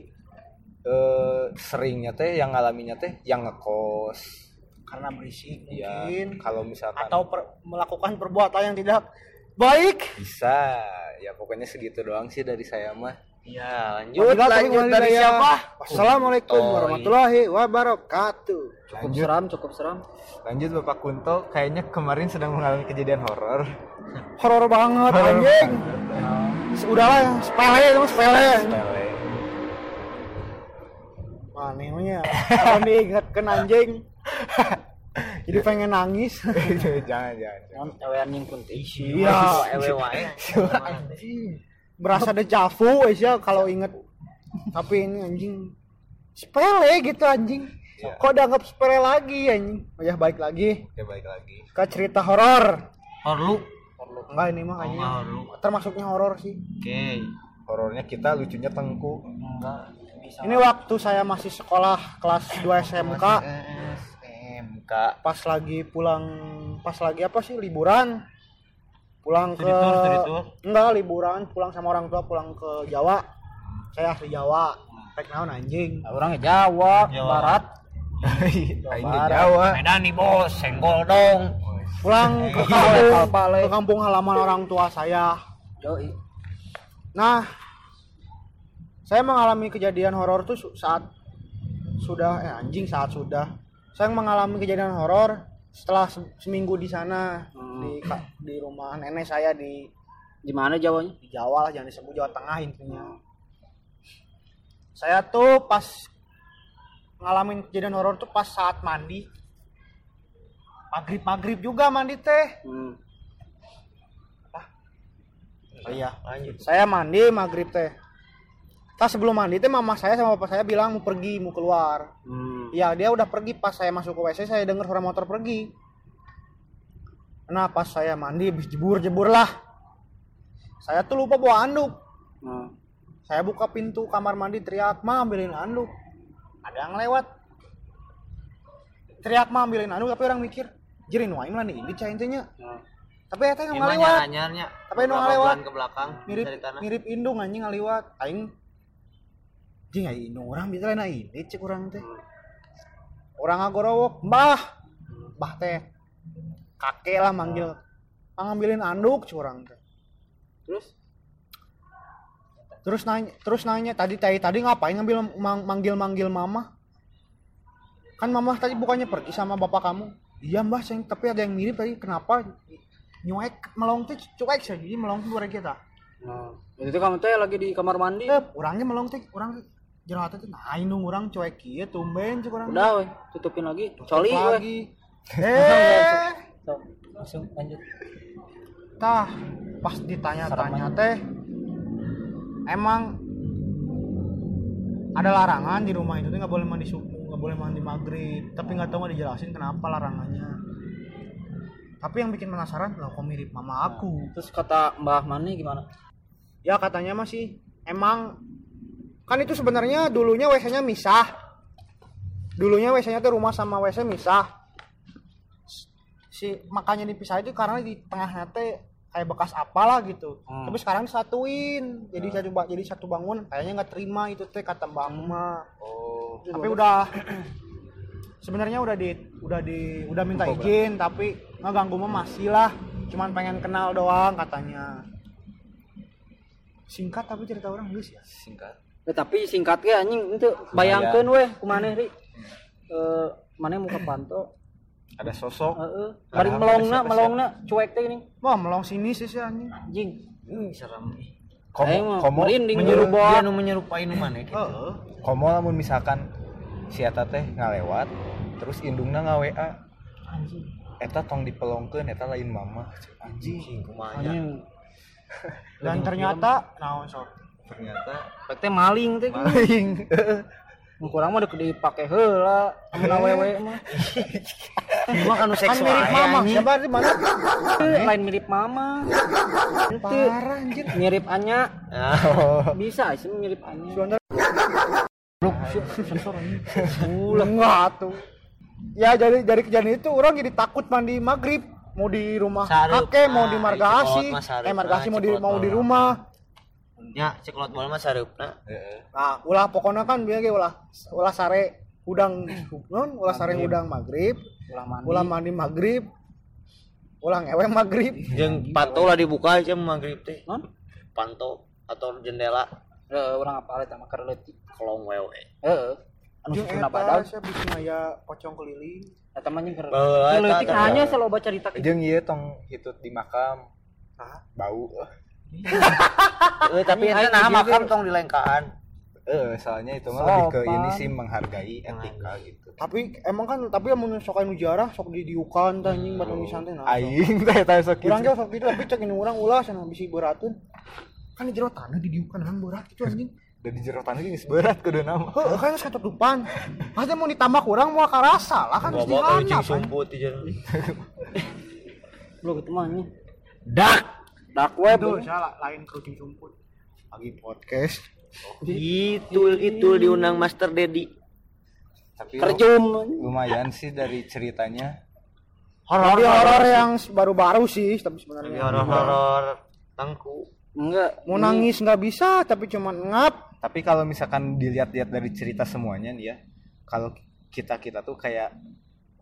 eh, seringnya teh yang ngalaminya teh yang ngekos Karena berisik ya mungkin kalau misalkan atau per- melakukan perbuatan yang tidak baik. bisa ya pokoknya segitu doang sih dari saya mah Iya, lanjut. Wabillahi Lanjut dari walhidayah. siapa? Wassalamualaikum Oh, warahmatullahi wabarakatuh. cukup seram cukup seram lanjut bapak Kunto kayaknya kemarin sedang mengalami kejadian horor Horor banget anjing. Udahlah ya, sepele itu sepele. Sepele. Mana namanya? Kalau diingatkan anjing. Jadi pengen nangis. jangan jangan, jangan. cewek anjing pun Iya. Ewe wae. Berasa dejavu ya kalau inget. Tapi ini anjing sepele gitu anjing. Iya. Kok dianggap sepele lagi anjing? Oh ya baik lagi ya baik lagi ke cerita horor. Horlu. Enggak ini mah Oh, kayaknya horlu. termasuknya horor sih. Oke. horornya kita lucunya tengku Ini waktu saya masih sekolah kelas 2 SMK Pas lagi pulang pas lagi apa sih liburan? Pulang ke tour, tour. enggak liburan. Pulang sama orang tua pulang ke Jawa. Saya asli Jawa. Pek naon anjing? Orangnya Jawa, Jawa. Barat. Aing di Jawa. Medan nih bos, senggol dong. pulang ke Iya, kampung ke kampung halaman orang tua saya. Nah saya mengalami kejadian horor tuh saat sudah eh anjing saat sudah saya mengalami kejadian horor setelah se- seminggu di sana Hmm. di di rumah nenek saya di di mana Jawanya di Jawa lah jangan disebut Jawa Tengah intinya saya tuh pas ngalamin kejadian horor tuh pas saat mandi maghrib maghrib juga mandi teh hmm. oh iya Lanjut. saya mandi maghrib teh pas sebelum mandi teh mama saya sama bapak saya bilang mau pergi mau keluar Hmm. Iya dia udah pergi pas saya masuk ke WC saya dengar suara motor pergi. Nah pas saya mandi habis jebur jebur lah. Saya tuh lupa bawa anduk. Hmm. saya buka pintu kamar mandi teriak ma ambilin anduk ada yang lewat teriak ma ambilin anduk tapi orang mikir jadi nu aing lah nih ini cah intinya tapi eta lewat anyarnya. Tapi nu bulan ke belakang mirip mirip indung anjing ngaliwat aing jing aing indung orang bisa lain ini cek orang teh. Orang ngagorowok mbah! Mbah teh. Kakek lah manggil. Ngambilin anduk cek orang teh. Terus? Terus nanya terus nanya tadi tadi tadi ngapain ngambil mang- manggil manggil mama? Kan mama tadi bukannya pergi sama bapak kamu? Iya mbah sayang tapi ada yang mirip tadi. Kenapa? Nyuek melong teh cuek saja jadi melong tuh orang kita. Nah itu kamu teh lagi di kamar mandi. Eh orangnya melong teh orang jelas teh nah indung orang cuek kieu tumben cek orang. Udah weh tutupin lagi. Coli lagi. Eh. Langsung lanjut. Tah pas ditanya-tanya teh emang ada larangan di rumah itu tuh nggak boleh mandi subuh nggak boleh mandi maghrib. Tapi nggak tahu nggak dijelasin kenapa larangannya. Tapi yang bikin penasaran loh kok mirip mama aku? Terus kata mbah Mani gimana? Ya katanya masih emang kan itu sebenarnya dulunya WC-nya misah. Dulunya WC-nya tuh rumah sama WC misah. Si makanya dipisah itu karena di tengahnya teh kayak bekas apalah gitu. Hmm. tapi sekarang disatuin. Jadi satu ba- jadi satu bangun kayaknya nggak terima itu teh kata mbak mah oh. Tapi udah sebenarnya udah di udah di udah minta izin tapi ngeganggu mah masih lah. Cuman pengen kenal doang katanya. Singkat tapi cerita orang geus ya? Singkat tapi singkat ge anjing itu bayangkeun weh kumaneh ri. Eh maneh muka panto. Ada sosok. Heeh. Bari melongna melongna cuek teh gini wah melong sini sih sih anjing. Anjing. Ih, serem. Komo komo Menyerupai nu menyerupai nu mana gitu. Komo lamun misalkan si eta teh ngalewat terus indungna nga WA eta tong dipelongkeun eta lain mama. Anjing anjing. Dan ternyata naon sok ternyata teh maling teh. maling. Kurang mah dek dipake heula amun awewe mah. Gua kan kan seksual. mirip mama. siapa di mana? Lain mirip mama. Itu parah anjir mirip Anya. Oh. Bisa sih mirip Anya. Sebentar. sensor anjing enggak tuh. Ya jadi dari kejadian itu orang jadi takut mandi maghrib. Mau di rumah kakek mau di Nah, margasi mah eh margasi Nah, mau di mau di mah. rumah Nya ceklot bola mah sareupna. Heeh. nah ulah pokoknya kan biar ge ulah ulah sare udang non ulah sare udang maghrib ulah mandi. ulah mandi maghrib ulah ngewe maghrib. Jeung panto lah dibuka aja maghrib teh. non? Panto atau jendela. Heeh, urang apa eta mah kareuletik kolong wewe. heeh. Anu eta badag saya bikin aya pocong keliling. Eta mah jeung eta. hanya selalu baca cerita. Jeung ieu tong hitut di makam. Hah? bau Eh tapi eta nah makam tong dilengkaan. eh soalnya itu mah lebih ke ini sih menghargai etika gitu. Tapi emang kan tapi yang sok anu jarah sok didiukan teh anjing batu nisan teh nah aing teh teh sok Kurang gitu. jauh sok gitu tapi cek ini orang ulah sana bisi beratun kan di jero tanah didiukan orang berat itu anjing. Dan di jero tanah geus berat kudu nama. Heeh, kan satu tupan. Pasti mau ditambah kurang mau karasa lah kan mesti Bawa handap. eucing sumput di jeung. lu gitu mah anjing. Dak. Dark web Itu salah lain kerucing sumput. Lagi podcast. Itu itu diundang Master Dedi. tapi kerjum lumayan sih dari ceritanya Horor horor yang baru-baru sih tapi sebenarnya. horor-horor tangku. enggak Mau nangis nggak bisa tapi cuman ngap. tapi kalau misalkan dilihat-lihat dari cerita semuanya nih ya kalau kita kita tuh kayak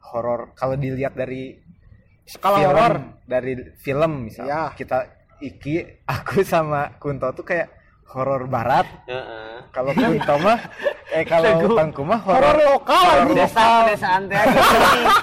horor kalau dilihat dari Skala film, horor. dari film misal Iya. kita Iki aku sama Kunto tuh kayak horor barat Heeh. kalau Kunto mah eh kalau Tangku mah Horor lokal anjing. Desa pedesaan teh.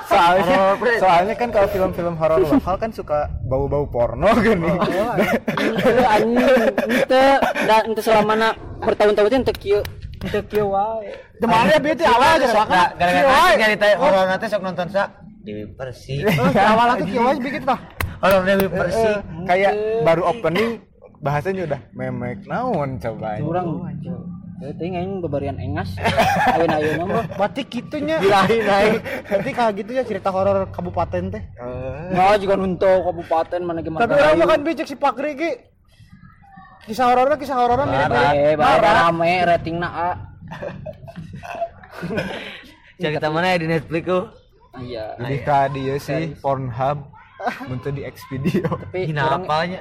soalnya soalnya kan kalau film-film horor lokal kan suka bau-bau porno gini Itu anjing ente da ente selama na bertahun-tahun teh ente kieu ente kieu wae Demare bieu teh awal aja kan. gara-gara cerita horor nanti sok nonton sa Dewi Persik. Awal itu kieu aja bikin tah. Horor Dewi Persik. Eh, kayak baru opening bahasanya udah memek naon coba urang Itu aing bebarian engas ayeuna-ayeuna mah Berarti gitunya. Bilahi naik. Berarti kayak gitu ya cerita horor kabupaten teh. Eh, Nah, juga nuntuk kabupaten mana gimana. Tapi orang makan bijak si Pak Rigi. kisah horornya kisah horornya mirip Eh, bae rame ratingna A. cerita mana ya di Netflix tuh Iya. Jadi ka dia sih Pornhub untuk di Expedio. Tapi hina orang apanya?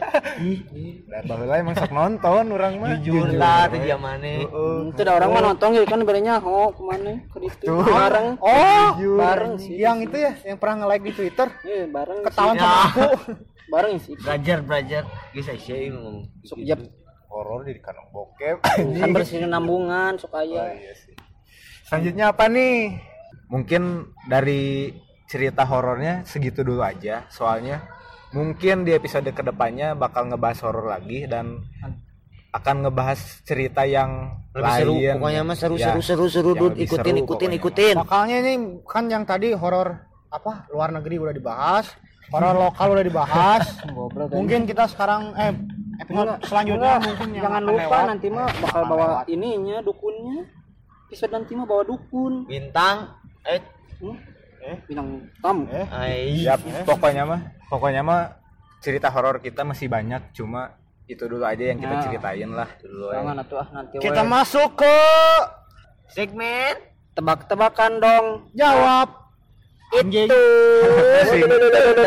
Dan baheula emang sok nonton orang mah. jujur lah teh zamannya. Itu ada orang mah nonton gitu kan berenya oh ke mana? Ke ditu bareng. Oh bareng sih. Yang itu ya yang pernah nge-like di Twitter. Iya, bareng ketahuan sama aku. Bareng sih. Belajar belajar. Bisa sih ngomong. Sok jep Horor jadi kanong bokep. kan bersih nambungan sok Oh, aya iya sih. Selanjutnya apa nih? Mungkin dari cerita horornya segitu dulu aja. Soalnya mungkin di episode ke depannya bakal ngebahas horor lagi dan akan ngebahas cerita yang lebih seru lain. pokoknya mah seru Ya, seru seru seru Dud. ikutin seru ikutin pokoknya. ikutin makanya ini kan yang tadi horor apa luar negeri udah dibahas horor lokal udah dibahas goblok mungkin kita sekarang eh episode selanjutnya mungkin yang jangan lupa lewat. nanti mah bakal bawa ininya dukunnya episode nanti mah bawa dukun bintang eh hmm? Eh? Bintang tamu Eh. ai. Ya, pokoknya mah pokoknya mah cerita horor kita masih banyak cuma itu dulu aja yang kita Ya. ceritain lah. Dulu. jangan atuh ah nanti kita we. masuk ke segmen tebak-tebakan dong. Jawab. Dari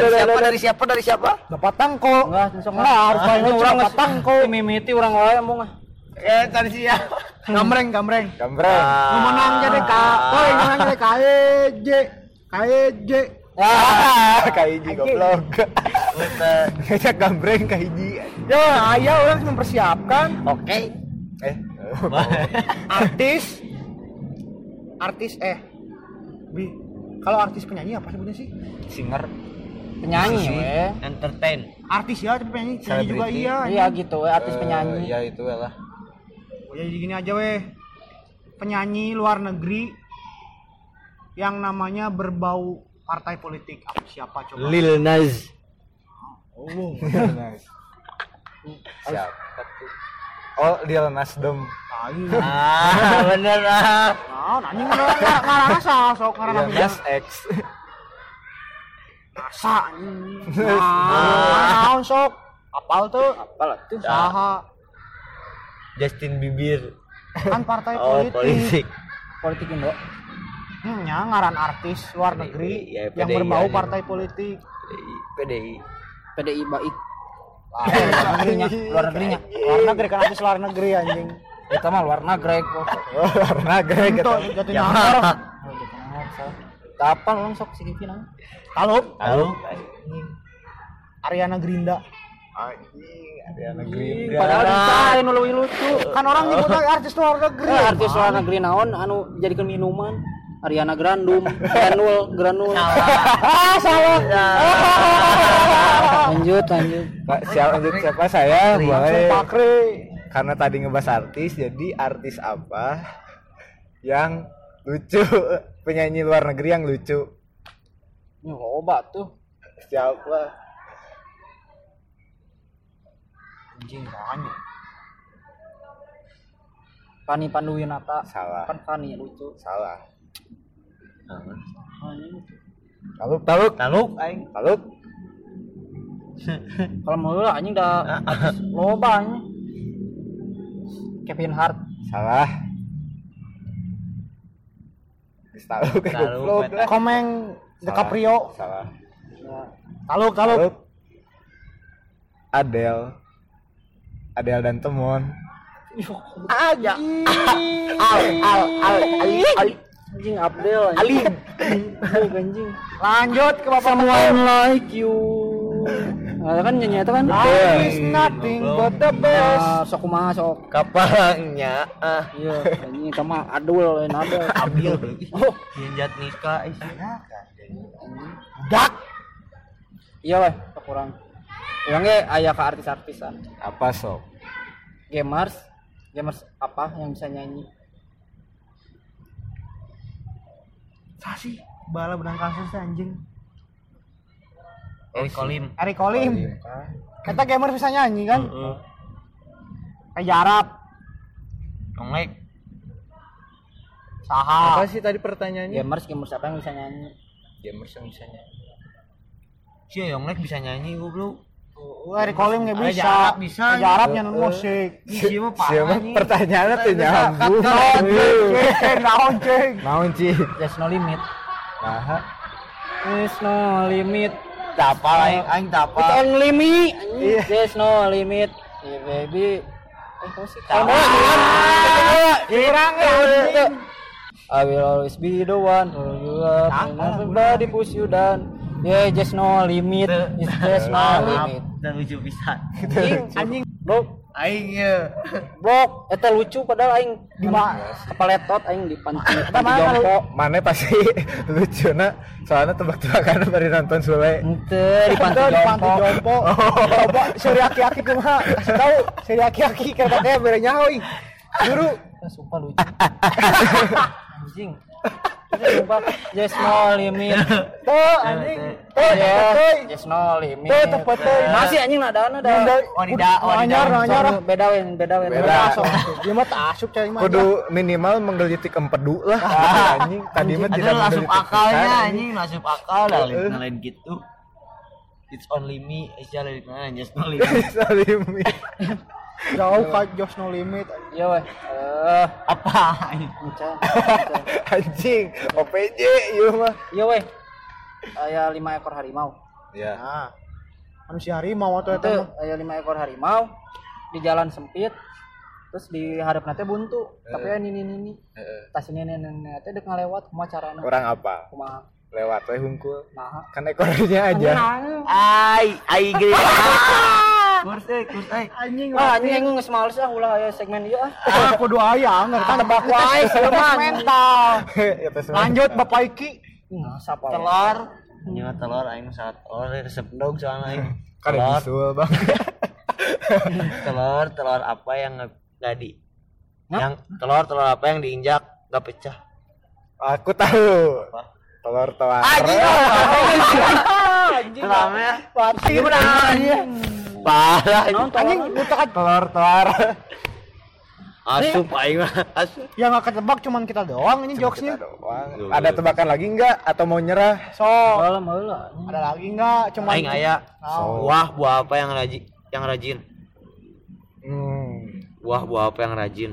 siapa dari siapa dari siapa? Dapat tangko. Enggak sok Enggak, harus Ah, banyak ini orang nggak- tangko. mimiti orang wae mau ah. Eh dari siapa gambreng gambreng. Gambreng. Lu menang jadi kak woi menang jadi KEJ KEJ Ah, kaiji. Goblok. Ngajak gambreng kaiji. ya ayah orang mempersiapkan. Oke. Eh. artis. Artis eh. Bi kalau artis penyanyi apa sebutnya sih? Singer. penyanyi we. Entertain. Artis ya tapi penyanyi penyanyi juga Selebriti. iya. Iya gitu we artis penyanyi. Ya itu lah. Oh, jadi gini aja weh penyanyi luar negeri yang namanya berbau partai politik. Apa siapa coba? Lil Nas. Oh Nice. Siapa tuh? Oh, Lil Nasdem. ayo ah bener ah nah anjing ngarana salah sok ngarana Lil Nas X. asa anjing. Nah naon sok? Apal tuh. Apalah tuh saha Justin Bieber. Kan partai oh politik, politik. Politik Indo Hmm, ya, ngaran artis luar negeri Ya, yang PDI berbau aja. partai politik. PDI PDI baik Ah, luar negerinya luar negerinya. Luar negeri kan artis luar negeri anjing. Kita mah luar negeri kok Warna grey itu gitu. jatuh ya. Nyangkar kapan orang sok si Kevin halo. Halo. Ariana Grinda Anjing, ada yang negeri. padahal dicain lu lucu. Kan orang nyebut lagi artis luar negeri. Eh, artis luar negeri naon anu jadikan minuman Ariana Grandum, Granul, Granul. ah salah Lanjut, lanjut. Pak, siapa, siapa saya? Boleh. Karena tadi ngebahas artis, jadi artis apa yang lucu? Penyanyi luar negeri yang lucu. Ini obat tuh. Siapa? anjing banyak Fani Panduwinata. Salah. Kan Fani lucu. Salah. Taluk, taluk, taluk aing taluk. Kalau mau lah anjing dah loba anjing. Kevin Hart. Salah. Taluk, Taluk. Komeng DiCaprio Salah. taluk taluk Taluk. Adele. Adele dan Temon. aja al al al ali ali Anjing Abdel anjing. Anjing anjing. lanjut ke bapak Someone like you. Nah, kan nyanyi itu kan. Life is nothing but the best Ah, sok kumaha sok. kapalnya ah Iya, anjing sama adul lain ada. abil Oh, jenjat nikah isi dak iya weh, sok kurang. Yang ge aya ke artis-artisan. Apa sok? Gamers, gamers apa yang bisa nyanyi? Sasi bala benang kasus anjing. Eric Kolim. Eric Kolim. Kita gamer bisa nyanyi kan? Kayak jarap Nonglek. Saha. Apa sih tadi pertanyaannya? Gamers, gamers apa yang bisa nyanyi? Gamers yang bisa nyanyi. si Yonglek bisa nyanyi goblok Wah, recalling nggak bisa. Arab bisa, ya. Arab nyanyi musik. Isi mah parah Siapa pertanyaannya tuh nyambung. Cek, naon cek. Naon cing? There's no limit. Nah, There's no limit. Tapal aing aing It's tapal. only me. Iya. There's no limit. Yeah, baby. Eh, kamu sih? Kurang ya. anjing. I will always be the one who you love everybody push you down. Yeah, just no limit. It's just no limit. Dan lucu pisan. Anjing, anjing. Bro, Aing ya. bro, eta lucu padahal aing di kepaletot aing di panci panci jompo. mana pasti lucu na soalnya tebak-tebakan dari nonton Sule. Ente di panci panti jompo. jompo. Coba seri aki-aki. Kasih tahu seri aki-aki katanya bere nyahoy. Guru. Ah, Sumpah lucu. Anjing. Sumpah just no limit. Tuh anjing. Tuh teh. just no limit. Tuh. Masih anjing nadana Dan dah. Oh, di da- oh. Sorry, Beda wen, beda wen. Beda. Masuk. Dia mah cai mah. Kudu minimal menggelitik empedu lah anjing. Tadi mah tidak menggelitik akalnya anjing, langsung akal dah lain gitu. It's only me, mana just no limit. Salimi. Jauh ka Jos No Limit. Iya weh. Eh, Apa? Anjing, OPJ ieu mah. Iya weh. Aya lima ekor harimau. Ya. Nah. Manusia harimau atau Itu eta mah. aya lima ekor harimau di jalan sempit. Terus di hareup teh buntu. Tapi ya nini nini. Heeh. Tas ini nini teh dek ngalewat kumaha carana? Orang apa? Kumaha? Lewat we hungkul. Nah. Kan ekornya aja. Ai, ai gede. Kurs eh, kurs eh. Anjing. Ah, anjing ah ulah aya segmen ieu ah. Ah, kudu aya ngerti kan tebak wae mental. Ya tes Lanjut Bapak Iki. Nah, sapa we? Telur. Nyawa telur aing saat telur resep dog soalnya aing. Kan Telur, bisul bang. telur, telur apa yang nggak nggak di yang telur telur apa yang diinjak nggak pecah Aku tahu. Apa? Telur telur. Telurnya Pati benar. Parah Anjing tolong? lu tak Telur telur. asup aing mah asup yang nggak ketebak cuman kita doang ini jokesnya. Ada tebakan lagi enggak atau mau nyerah? So, ada lagi nggak? Cuman aing aya Oh. buah buah apa yang rajin yang rajin Hmm. buah buah apa yang rajin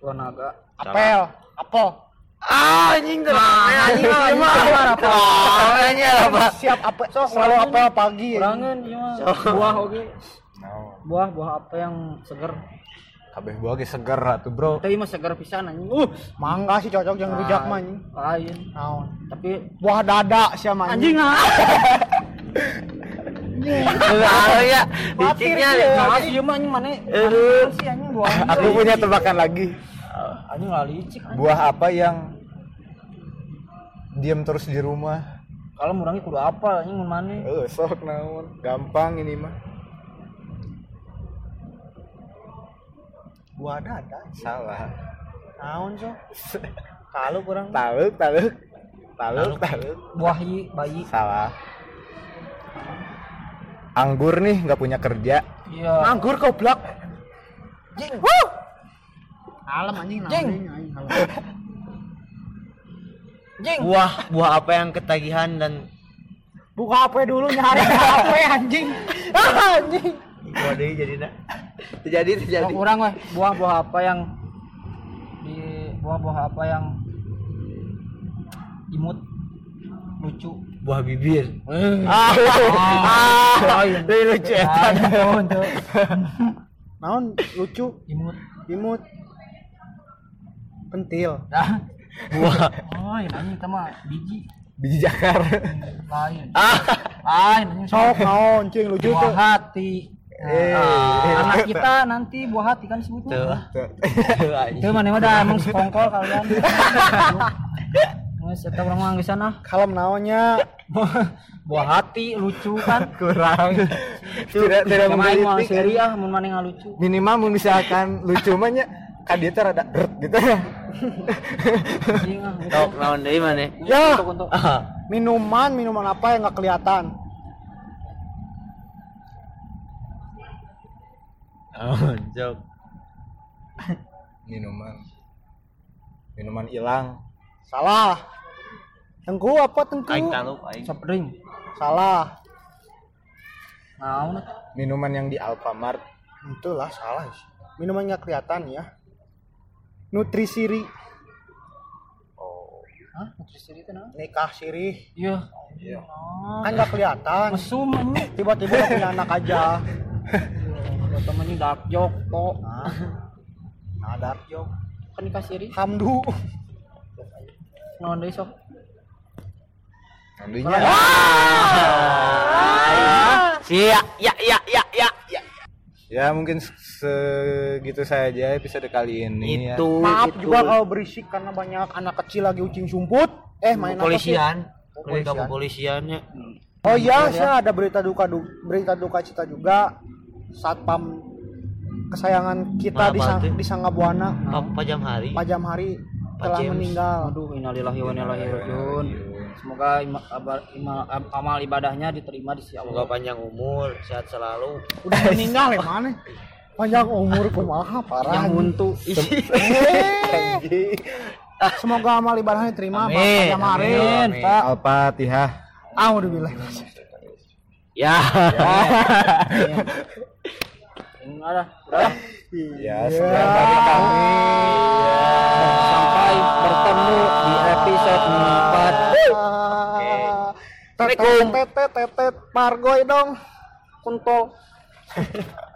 Lo naga. apel, apel. Ah anjing terus anjing mah apa apa Siap apel. So, selalu apel pagi. Kurangan ieu mah. Buah oge. Buah buah apa yang seger? kabeh buah ge seger atuh, Bro. Tapi mah seger pisan anjing. Uh, Mangga sih cocok yang rujak mah anjing. lain. Naon? Tapi Buah dada sih mah anjing ah. oh ya liciknya Nah, ieu mah anjing mana? Aduh. sih anjing buah. Aku punya tebakan lagi. Anjing licik. anjing. Buah apa yang diam terus di rumah? Kalau murangi kudu apa anjing mun maneh? Eh, sok naon. Gampang ini mah. Buah dada. Salah. Naon so? Kalau kurang Taluk, taluk. Taluk, taluk. Buah hi, bayi. Salah. Anggur nih nggak punya kerja. Iya. nganggur goblok. Jing. Wuh. Alam anjing Jing. anjing, anjing, alam. Jing. buah buah apa yang ketagihan dan Buka HP dulu nyari HP anjing. Ah, anjing. buah deh jadi nak terjadi terjadi kurang weh. Buah-buah apa yang di buah-buah apa yang imut lucu. buah bibir Ah, lain. Ini lucu ya. Naon lucu, Imut. imut. Pentil. Nah. buah Oh, ini kita mah biji. Biji jakar. Lain. ah Lain Sok naon cing lucu buah tuh. hati. Eh. Nah, anak kita nanti buah hati kan sebutnya. Itu mana udah emang sekongkol kalian. Mas, eta urang mah geus sana. Kalem naonnya. Buah hati lucu kan. Kurang. tidak tidak menggelitik. seri ah mun maneh ngalucu. Minimal mun misalkan lucu mah nya kan dia teh rada gitu ya. Tok naon deui mana Ya, minuman, minuman apa yang nggak kelihatan? oh jok Minuman. Minuman hilang. Salah. Tengku apa tengku? aing tahu aing soft drink. Salah. naon minuman yang di Alfamart itulah salah sih minuman nggak kelihatan ya nutrisiri. Hah? Nutrisi itu naon nikah sirih iya. Kan nggak kelihatan. Mesum ini tiba-tiba punya anak aja. Temennya dark joke kok. Nah, nah dark joke. Kan dikasih ri hamdu. Naon deui sok? Nantinya Iya, ya, ya, ya, ya, ya. Ya mungkin segitu saja episode kali ini ya. Itu, maaf itu. juga kalau berisik karena banyak anak kecil lagi ucing sumput eh main sih? Kepolisian. Oh, kepolisiannya. Oh iya, saya ada berita duka du- berita duka cita juga satpam kesayangan kita di, Sang- di Sanggabuana Apa jam hari? Pajam Hari telah James. meninggal. aduh innalillahi wa inna ilaihi rajiun semoga ima, ima- am- amal ibadahnya diterima di sisi Semoga panjang umur, sehat selalu. Udah meninggal ya mana? Panjang umur kumaha parah. yang untuk Eh. Semoga amal ibadahnya diterima Pak Amin. Pak. Al-Fatihah Ah, udah bilang. Ya. enggak lah udah ya sekian dari kami sampai bertemu di episode 4 Assalamualaikum. Tetet tetet tetet Margoy dong. kontol